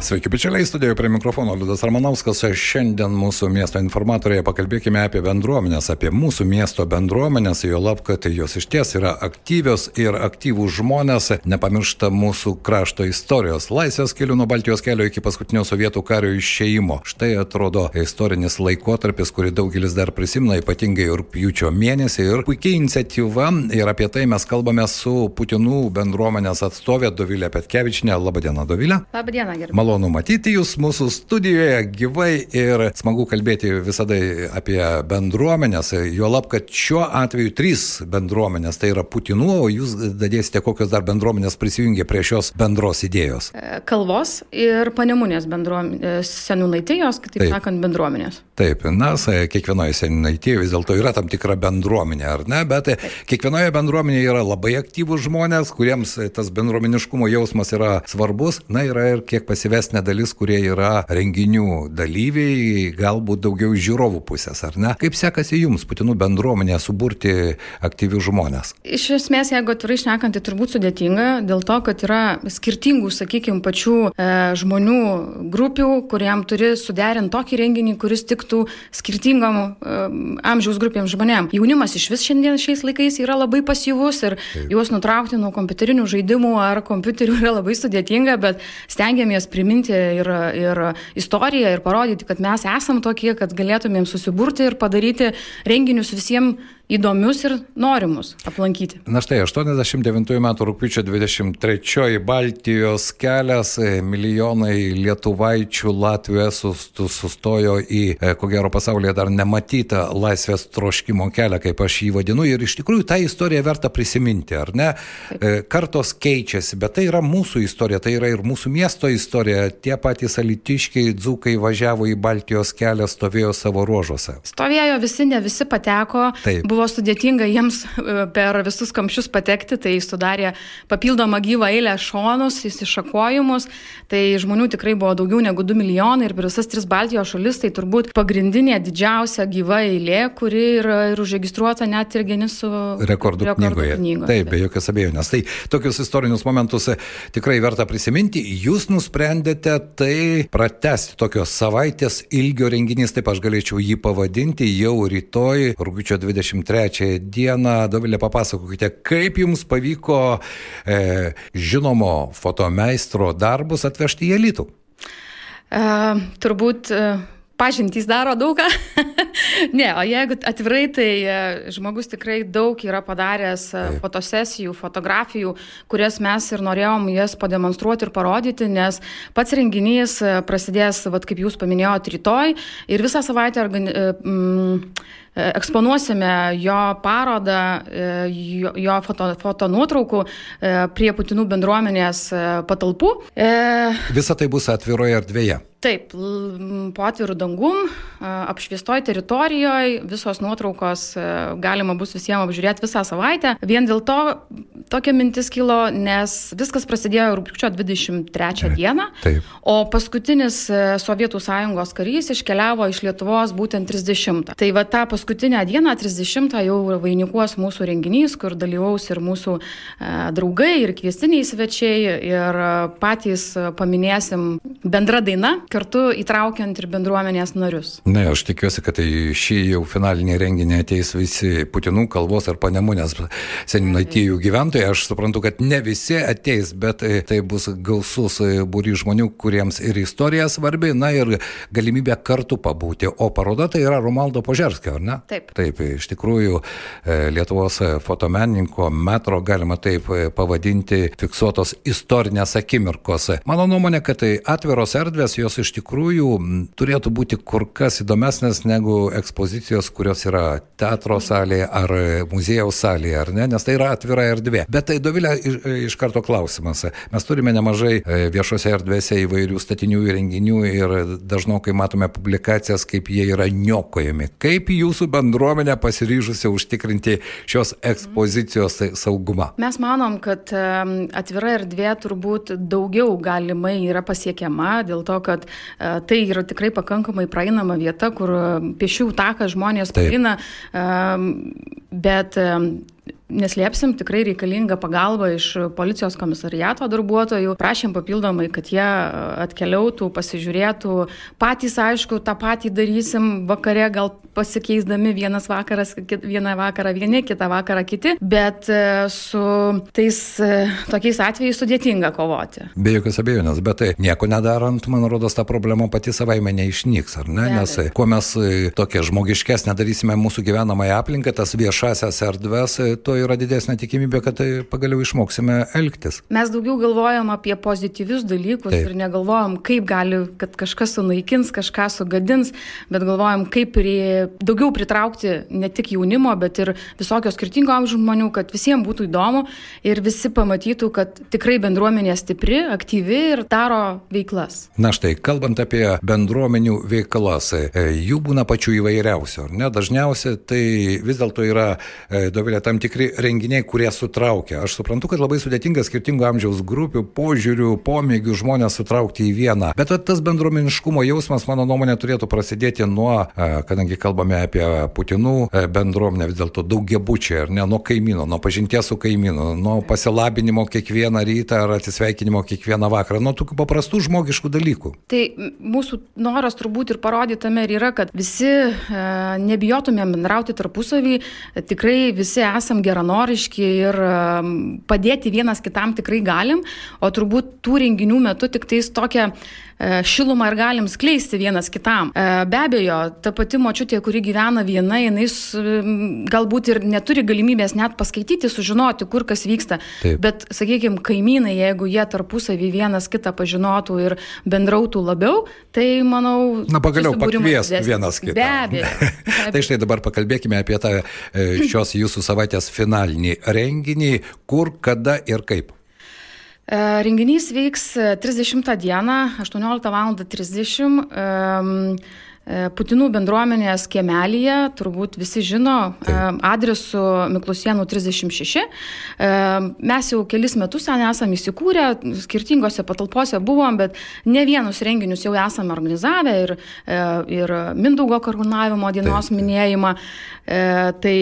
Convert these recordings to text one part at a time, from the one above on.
Sveiki, bičiuliai, studijoje prie mikrofono Liudas Ramanauskas. Šiandien mūsų miesto informatorėje pakalbėkime apie bendruomenės, apie mūsų miesto bendruomenės, jo lab, kad jos iš ties yra aktyvios ir aktyvūs žmonės, nepamiršta mūsų krašto istorijos. Laisvės kelių nuo Baltijos kelio iki paskutinio sovietų kario išėjimo. Štai atrodo istorinis laikotarpis, kurį daugelis dar prisimena, ypatingai rūpjūčio mėnesį. Ir puikiai iniciatyva. Ir apie tai mes kalbame su Putinų bendruomenės atstovė Dovilė Petkevičinė. Labadiena, Dovilė. Labadiena, gerbėjai malonu matyti Jūs mūsų studijoje gyvai ir smagu kalbėti visada apie bendruomenės. Juolab, kad šiuo atveju trys bendruomenės, tai yra Putinų, o Jūs dadėsite kokios dar bendruomenės prisijungė prie šios bendros idėjos. E, kalvos ir panemunės bendruomenės, senūnaitėjos, kitaip Taip. sakant, bendruomenės. Taip, na, kiekvienoje senūnaitėje vis dėlto yra tam tikra bendruomenė, ar ne, bet Taip. kiekvienoje bendruomenėje yra labai aktyvūs žmonės, kuriems tas bendruomeniškumo jausmas yra svarbus, na, yra ir kiek pasivesti didesnė dalis, kurie yra renginių dalyviai, galbūt daugiau žiūrovų pusės, ar ne? Kaip sekasi jums, Putinų bendruomenė, suburti aktyvius žmonės? Iš esmės, jeigu atvirai šnekant, tai turbūt sudėtinga, dėl to, kad yra skirtingų, sakykime, pačių e, žmonių grupių, kuriam turi suderinti tokį renginį, kuris tiktų skirtingam e, amžiaus grupėm žmonėm. Jaunimas iš vis šiandien šiais laikais yra labai pasyvus ir Taip. juos nutraukti nuo kompiuterinių žaidimų ar kompiuterių yra labai sudėtinga, bet stengiamės priminti priminti ir, ir istoriją ir parodyti, kad mes esam tokie, kad galėtumėm susiburti ir padaryti renginius visiems įdomius ir norimus aplankyti. Na štai, 89 m. rūpiučio 23 Baltijos kelias, e, milijonai lietuvaičių Latvijų esų sustojo į, e, ko gero pasaulyje dar nematytą laisvės troškimo kelią, kaip aš jį vadinu. Ir iš tikrųjų tą istoriją verta prisiminti, ar ne? Taip. E, kartos keičiasi, bet tai yra mūsų istorija, tai yra ir mūsų miesto istorija. Tie patys alitiškiai, dzūkai važiavo į Baltijos kelią, stovėjo savo ruožuose. Stovėjo visi, ne visi pateko. Taip. Buvo buvo sudėtinga jiems e, per visus kamščius patekti, tai sudarė papildomą gyvą eilę šonus, įsišakojimus, tai žmonių tikrai buvo daugiau negu 2 milijonai ir per visas tris Baltijos šalis tai turbūt pagrindinė didžiausia gyva eilė, kuri yra ir užregistruota net ir Genisų rekordų, rekordų knygoje. knygoje. Taip, be jokios abejonės. Tai tokius istorinius momentus e, tikrai verta prisiminti. Jūs nusprendėte tai pratesti tokios savaitės ilgio renginys, taip aš galėčiau jį pavadinti jau rytoj, rūpiučio 20 23 dieną. Dovilė, papasakokite, kaip jums pavyko e, žinomo fotomeistro darbus atvežti į elitų? E, turbūt e, pažintys daro daugą. ne, o jeigu atvirai, tai e, žmogus tikrai daug yra padaręs e, Taip. fotosesijų, fotografijų, kurias mes ir norėjom jas pademonstruoti ir parodyti, nes pats renginys e, prasidės, vat, kaip jūs paminėjote, rytoj ir visą savaitę organi... mm, eksponuosime jo parodą, jo, jo foto, foto nuotraukų prie Putinų bendruomenės patalpų. Visa tai bus atviroje erdvėje. Taip, po atvirų dangum, apšviestoj teritorijoje, visos nuotraukos galima bus visiems apžiūrėti visą savaitę. Vien dėl to tokia mintis kilo, nes viskas prasidėjo rūpiučio 23 dieną, Taip. o paskutinis Sovietų sąjungos karys iškeliavo iš Lietuvos būtent 30. Tai va tą paskutinę dieną, 30 jau vainikuos mūsų renginys, kur dalyvaus ir mūsų draugai, ir kviestiniai svečiai, ir patys paminėsim bendrą dainą kartu įtraukiant ir bendruomenės narius. Na, aš tikiuosi, kad tai šį jau finalinį renginį ateis visi Putinų kalvos ar panemunės seninatijų gyventojai. Aš suprantu, kad ne visi ateis, bet tai bus gausus būry žmonių, kuriems ir istorija svarbi, na ir galimybė kartu pabūti. O paroda tai yra Romaldo Požerskio, ar ne? Taip. Taip, iš tikrųjų e, Lietuvos fotomenininko metro galima taip pavadinti fiksuotos istorinės akimirkos. Mano nuomonė, kad tai atviros erdvės, jos iš tikrųjų turėtų būti kur kas įdomesnės negu ekspozicijos, kurios yra teatro salėje ar muziejaus salėje, ar ne, nes tai yra atvira erdvė. Bet tai Dovilė iš, iš karto klausimas. Mes turime nemažai viešose erdvėse įvairių statinių ir renginių ir dažnokai matome publikacijas, kaip jie yra niokojami. Kaip jūsų bendruomenė pasiryžusi užtikrinti šios ekspozicijos saugumą? Mes manom, kad atvira erdvė turbūt daugiau galimai yra pasiekiama dėl to, kad e, tai yra tikrai pakankamai praeinama vieta, kur piešių takas žmonės praeina, bet Neslėpsim, tikrai reikalinga pagalba iš policijos komisariato darbuotojų. Prašėm papildomai, kad jie atkeliautų, pasižiūrėtų. Patys, aišku, tą patį darysim vakare, gal pasikeisdami vienas vakaras, vieną vakarą vieni, kitą vakarą kiti, bet e, su tais e, tokiais atvejais sudėtinga kovoti. Be jokios abejonės, bet tai nieko nedarant, man rodos, ta problema pati savaime neišnyks, ar ne? Nes kuo mes e, tokia žmogiškesnė darysime mūsų gyvenamąją aplinką, tas viešasias erdves, to yra didesnė tikimybė, kad tai pagaliau išmoksime elgtis. Mes daugiau galvojam apie pozityvius dalykus Taip. ir negalvojam, kaip gali, kad kažkas sunaikins, kažką sugadins, bet galvojam, kaip prie, daugiau pritraukti ne tik jaunimo, bet ir visokio skirtingo amžiaus žmonių, kad visiems būtų įdomu ir visi pamatytų, kad tikrai bendruomenė stipri, aktyvi ir daro veiklas. Na štai, kalbant apie bendruomenių veiklas, e, jų būna pačių įvairiausių, ar ne? Dažniausiai tai vis dėlto yra, e, dovilė, tam tikri renginiai, kurie sutraukia. Aš suprantu, kad labai sudėtinga skirtingų amžiaus grupių, požiūrių, pomėgių žmonės sutraukti į vieną. Bet tas bendruomeniškumo jausmas, mano nuomonė, turėtų prasidėti nuo, kadangi kalbame apie Putinų bendruomenę, vis dėlto daugiabučiai, ar ne, nuo kaimynų, nuo pažinties su kaimynu, nuo pasilabinimo kiekvieną rytą ar atsisveikinimo kiekvieną vakarą, nuo tokių paprastų žmogiškų dalykų. Tai mūsų noras turbūt ir parodytame ir yra, kad visi e, nebijotumėm bendrauti tarpusavį, tikrai visi esam gerai geranoriški ir padėti vienas kitam tikrai galim, o turbūt tų renginių metu tik tais tokia E, šilumą ir galim skleisti vienas kitam. E, be abejo, ta pati močiutė, kuri gyvena viena, jinai galbūt ir neturi galimybės net paskaityti, sužinoti, kur kas vyksta. Taip. Bet, sakykime, kaimynai, jeigu jie tarpusavį vienas kitą pažinotų ir bendrautų labiau, tai manau... Na, pagaliau pakvies vienas kitą. Be abejo. Be abejo. tai štai dabar pakalbėkime apie tą e, šios jūsų savaitės finalinį renginį, kur, kada ir kaip. E, renginys vyks 30 e, dieną, 18 val. 30. E, Putinų bendruomenės kiemelėje, turbūt visi žino, Taip. adresu Miklusienų 36. Mes jau kelis metus ten esame įsikūrę, skirtingose patalpose buvom, bet ne vienus renginius jau esame organizavę ir, ir Mindaugo karūnavimo dienos Taip. minėjimą. Tai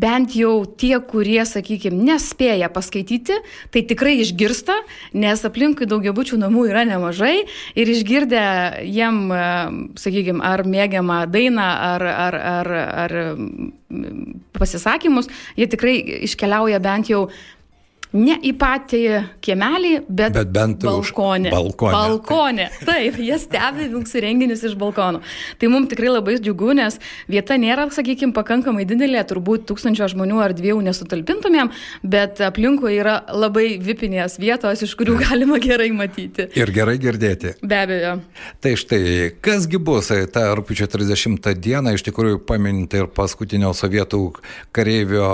bent jau tie, kurie, sakykime, nespėja paskaityti, tai tikrai išgirsta, nes aplinkui daugiabučių namų yra nemažai ir išgirdę jiem, sakykime, ar mėgiamą dainą ar, ar, ar, ar pasisakymus, jie tikrai iškeliauja bent jau ne į patį kiemelį, bet, bet bent balkonė. Balkonė. Balkonė. Taip, jie stebi mūsų renginius iš balkonų. Tai mums tikrai labai džiugu, nes vieta nėra, sakykime, pakankamai didelė, turbūt tūkstančio žmonių ar dviejų nesutalpintumėm, bet aplinkui yra labai vipinės vietos, iš kurių galima gerai matyti. Ir gerai girdėti. Be abejo. Tai štai, kasgi bus tą rūpiučio 30 dieną, iš tikrųjų paminti ir paskutinio sovietų kareivio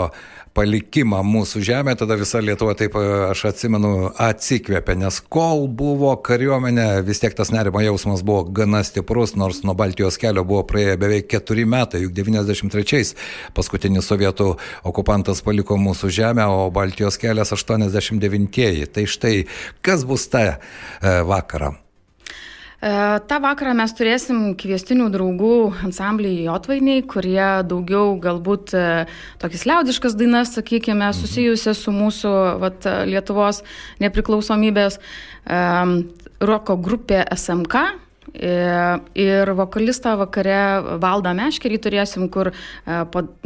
palikimą mūsų žemė, tada visa Lietuva, taip aš atsimenu, atsikvėpė, nes kol buvo kariuomenė, vis tiek tas nerimo jausmas buvo gana stiprus, nors nuo Baltijos kelio buvo praėję beveik keturi metai, juk 93-ais paskutinis sovietų okupantas paliko mūsų žemę, o Baltijos kelias 89-ieji. Tai štai, kas bus tą e, vakarą? E, Ta vakarą mes turėsim kviestinių draugų ansamblį Jotvainiai, kurie daugiau galbūt e, tokias liaudiškas dainas, sakykime, mhm. susijusias su mūsų vat, Lietuvos nepriklausomybės um, roko grupė SMK. Ir vokalistą vakare Valdą Meškerį turėsim, kur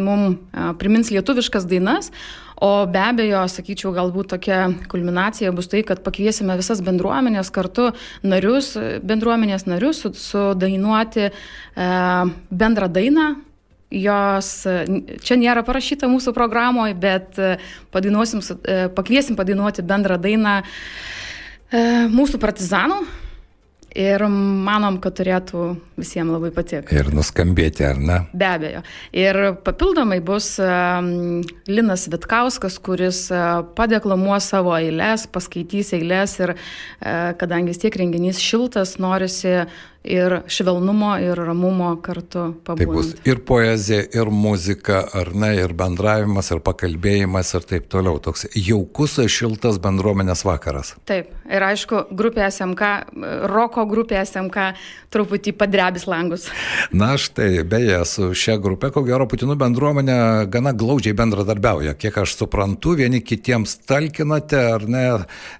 mums primins lietuviškas dainas, O be abejo, sakyčiau, galbūt tokia kulminacija bus tai, kad pakviesime visas bendruomenės kartu narius, bendruomenės narius sudainuoti e, bendrą dainą. Jos čia nėra parašyta mūsų programoje, bet e, padainuosim, e, pakviesim padainuoti bendrą dainą e, mūsų partizanų Ir manom, kad turėtų visiems labai patikti. Ir nuskambėti, ar ne? Be abejo. Ir papildomai bus Linas Vitkauskas, kuris uh, padeklamuos savo eilės, paskaitys eilės ir uh, kadangi vis tiek renginys šiltas, norisi ir švelnumo, ir ramumo kartu pabūti. Tai bus ir poezija, ir muzika, ar ne, ir bendravimas, ir pakalbėjimas, ir taip toliau. Toks jaukus, šiltas bendruomenės vakaras. Taip, ir aišku, grupė SMK, roko grupė SMK truputį padrebis langus. Na štai, beje, su šia grupė, ko gero, Putinų bendruomenė gana glaudžiai bendradarbiauja. Kiek aš suprantu, vieni kitiems talkinate, ar ne,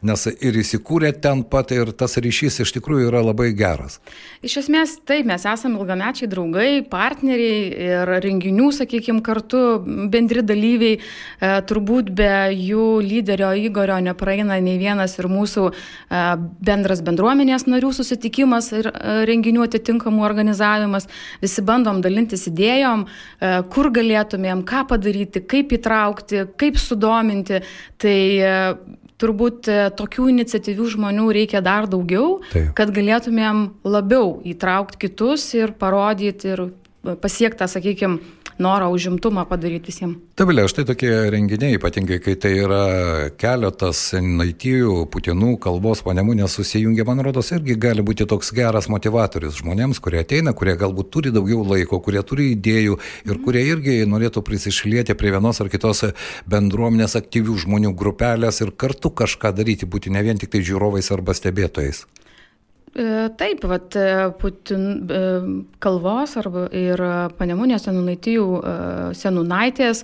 nes ir įsikūrė ten pat, ir tas ryšys iš tikrųjų yra labai geras. Iš esmės, taip, mes esame ilgamečiai draugai, partneriai ir renginių, sakykime, kartu bendri dalyviai. E, turbūt be jų lyderio Igorio nepraeina nei vienas ir mūsų e, bendras bendruomenės narių susitikimas ir e, renginių atitinkamų organizavimas. Visi bandom dalintis idėjom, e, kur galėtumėm, ką padaryti, kaip įtraukti, kaip sudominti. Tai e, turbūt e, tokių iniciatyvių žmonių reikia dar daugiau, Taip. kad galėtumėm labiau įtraukti kitus ir parodyti ir pasiekti, sakykime, norą užimtumą padaryti visiems. Tavilė, štai tokie renginiai, ypatingai kai tai yra keletas naitijų, putinų, kalbos, panemunės susijungia, man rodos, irgi gali būti toks geras motivatorius žmonėms, kurie ateina, kurie galbūt turi daugiau laiko, kurie turi idėjų ir mm. kurie irgi norėtų prisišlieti prie vienos ar kitos bendruomenės aktyvių žmonių grupelės ir kartu kažką daryti, būti ne vien tik tai žiūrovais arba stebėtojais. E, taip, vat, e, Putin e, kalvos arba ir panemunės senunaitijų senunaitės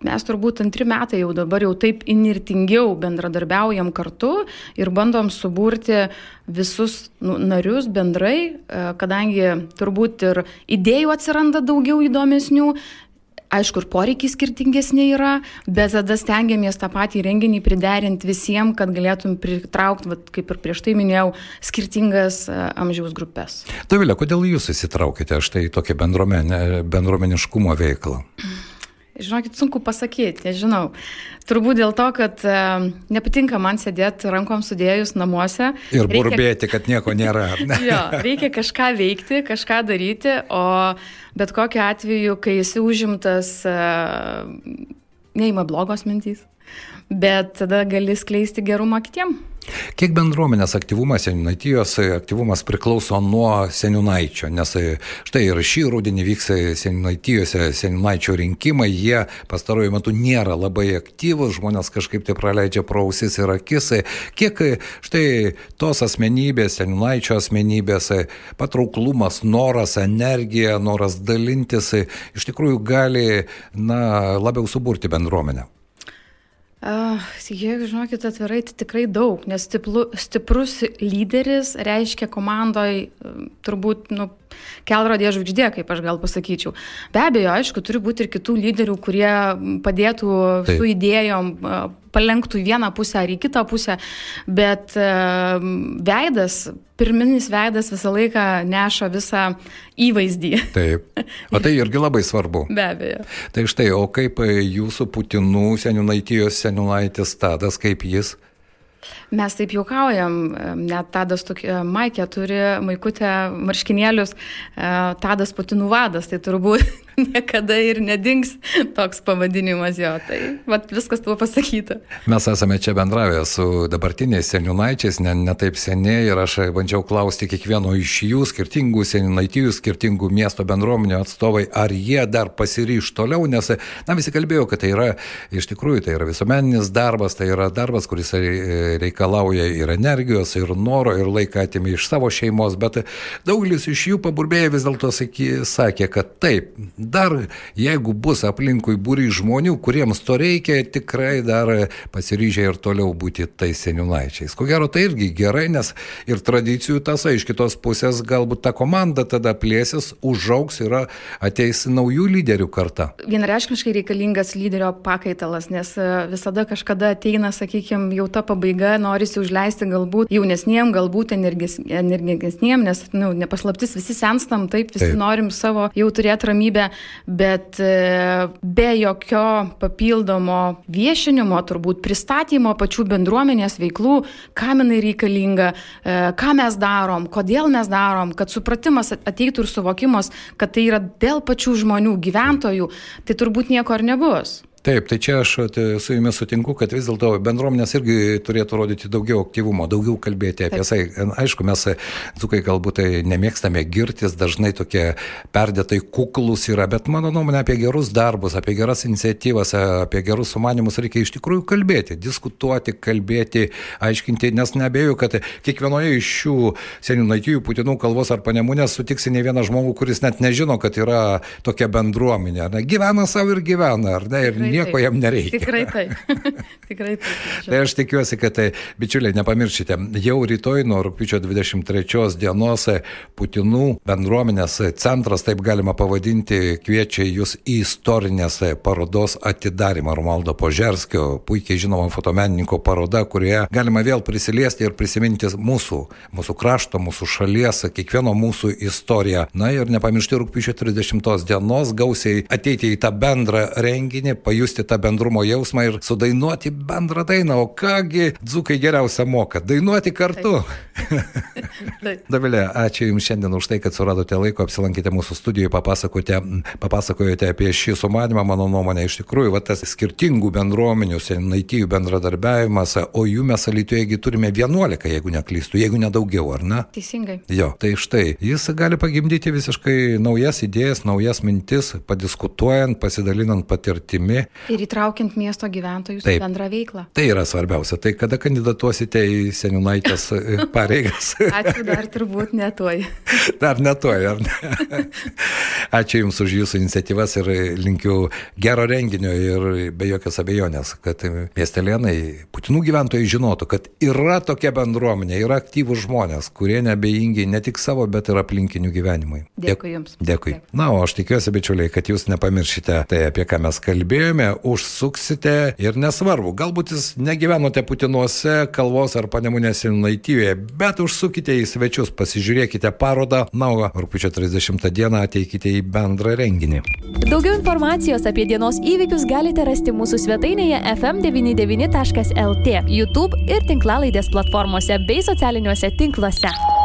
mes turbūt antri metai jau dabar jau taip inirtingiau bendradarbiaujam kartu ir bandom suburti visus nu, narius bendrai, kadangi turbūt ir idėjų atsiranda daugiau įdomesnių, Aišku, ir poreikiai skirtingesni yra, bet tada stengiamės tą patį renginį priderinti visiems, kad galėtum pritraukti, vat, kaip ir prieš tai minėjau, skirtingas e, amžiaus grupės. Davilė, kodėl jūs įsitraukite štai į tokią bendruomeniškumo veiklą? Žinokit, sunku pasakyti, nežinau. Turbūt dėl to, kad e, nepatinka man sėdėti rankom sudėjus namuose. Ir burbėti, reikia... kad nieko nėra. jo, reikia kažką veikti, kažką daryti, o bet kokiu atveju, kai esi užimtas, e, neima blogos mintys, bet tada gali skleisti gerumą kitiem. Kiek bendruomenės aktyvumas, seniūnaitijos aktyvumas priklauso nuo seniūnaičio, nes štai ir šį rudenį vyks seniūnaitijose seniūnaičio rinkimai, jie pastaruoju metu nėra labai aktyvus, žmonės kažkaip tai praleidžia prausis ir akis. Kiek štai tos asmenybės, seniūnaičio asmenybės, patrauklumas, noras, energija, noras dalintis iš tikrųjų gali na, labiau suburti bendruomenę. Uh, jeigu žinokit atvirai, tai tikrai daug, nes stiplu, stiprus lyderis reiškia komandoj turbūt nu, kelrodė žvaigždė, kaip aš gal pasakyčiau. Be abejo, aišku, turi būti ir kitų lyderių, kurie padėtų Taip. su idėjom, palenktų į vieną pusę ar į kitą pusę, bet veidas, pirminis veidas visą laiką neša visą įvaizdį. Taip. O tai irgi labai svarbu. Be abejo. Tai štai, o kaip jūsų Putinų seniūnaitijos seniūnaitis Tadas, kaip jis? Mes taip juokaujam, net Tadas Maikė turi maikutę marškinėlius, e, Tadas Putinų vadas, tai turbūt niekada ir nedings toks pavadinimas jo. Tai vat, viskas tuo pasakyta. Mes esame čia bendravę su dabartiniais seniūnaičiais, ne, ne taip seniai ir aš bandžiau klausti kiekvieno iš jų, skirtingų seniūnaitijų, skirtingų miesto bendruomenių atstovai, ar jie dar pasiryš toliau, nes na, visi kalbėjo, kad tai yra iš tikrųjų tai yra visuomeninis darbas, tai yra darbas, kuris reikalauja ir energijos, ir noro, ir laiką atimė iš savo šeimos, bet daugelis iš jų paburbėjo vis dėlto sakė, kad taip, dar jeigu bus aplinkui būry žmonių, kuriems to reikia, tikrai dar pasiryžę ir toliau būti tais seniūnaičiais. Ko gero tai irgi gerai, nes ir tradicijų tasai iš kitos pusės galbūt ta komanda tada plėsis, užauks ir ateis naujų lyderių karta. Vienareiškiškai reikalingas lyderio pakaitalas, nes e, visada kažkada ateina, sakykime, jau ta pabaiga, norisi užleisti galbūt jaunesniem, galbūt energingesniem, nes, na, nu, nepaslaptis, visi senstam, taip, visi taip. norim savo jau turėti ramybę, bet e, be jokio papildomo viešinimo, turbūt pristatymo pačių bendruomenės veiklų, kam jinai reikalinga, e, ką mes darom, kodėl mes darom, kad supratimas ateitų ir suvokimas, kad tai yra dėl pačių žmonių, gyventojų, tai turbūt nieko ar nebus. Taip, tai čia aš su jumis sutinku, kad vis dėlto bendruomenės irgi turėtų rodyti daugiau aktyvumo, daugiau kalbėti apie tai. Aišku, mes, dzukai, galbūt tai nemėgstame girtis, dažnai tokie perdėtai kuklus yra, bet mano nuomonė apie gerus darbus, apie geras iniciatyvas, apie gerus sumanimus reikia iš tikrųjų kalbėti, diskutuoti, kalbėti, aiškinti, nes nebejoju, kad kiekvienoje iš šių senių naitijų, putinų kalbos ar panemunės sutiksi ne vieną žmogų, kuris net nežino, kad yra tokia bendruomenė. Ne? Gyvena savo ir gyvena, ar ne? Ir nieko taip. jam nereikia. Tikrai taip. Tikrai taip. tai aš tikiuosi, kad tai, bičiuliai, nepamirškite, jau rytoj nuo rūpiučio 23 dienos Putinų bendruomenės centras, taip galima pavadinti, kviečia jūs į istorinės parodos atidarimą Romaldo Požerskio, puikiai žinoma fotomenininko paroda, kurioje galima vėl prisiliesti ir prisiminti mūsų, mūsų krašto, mūsų šalies, kiekvieno mūsų istoriją. Na ir nepamiršti rūpiučio 30 dienos gausiai ateiti į tą bendrą renginį, pajusti pajusti tą bendrumo jausmą ir sudainuoti bendrą dainą. O kągi dzukai geriausia moka - dainuoti kartu. Davilė, ačiū Jums šiandien už tai, kad suradote laiko, apsilankėte mūsų studijoje, papasakote, papasakojote apie šį sumanimą, mano nuomonė, iš tikrųjų, va, tas skirtingų bendruomenių, senaitijų bendradarbiavimas, o jų mes Alytujegi turime 11, jeigu neklystu, jeigu nedaugiau, ar ne? Teisingai. Jo, tai štai, jis gali pagimdyti visiškai naujas idėjas, naujas mintis, padiskutuojant, pasidalinant patirtimi Ir įtraukiant miesto gyventojus į bendrą veiklą. Tai yra svarbiausia. Tai kada kandidatuosite į seniūnaitės e, pareigas? Ačiū dar turbūt netoj. Dar netoj, ar ne? Ačiū Jums už Jūsų iniciatyvas ir linkiu gero renginio ir be jokios abejonės, kad miestelėnai, Putinų gyventojai žinotų, kad yra tokia bendruomenė, yra aktyvūs žmonės, kurie nebejingi ne tik savo, bet ir aplinkinių gyvenimui. Dėkui Jums. Dėkui. Dėkui. Na, o aš tikiuosi, bičiuliai, kad Jūs nepamiršite tai, apie ką mes kalbėjome kalėjime užsuksite ir nesvarbu, galbūt jūs negyvenote Putinuose, Kalvos ar Panemunės Sinaityvėje, bet užsukite į svečius, pasižiūrėkite parodą, na, o rūpiučio 30 dieną ateikite į bendrą renginį. Daugiau informacijos apie dienos įvykius galite rasti mūsų svetainėje fm99.lt, YouTube ir tinklalaidės platformose bei socialiniuose tinkluose.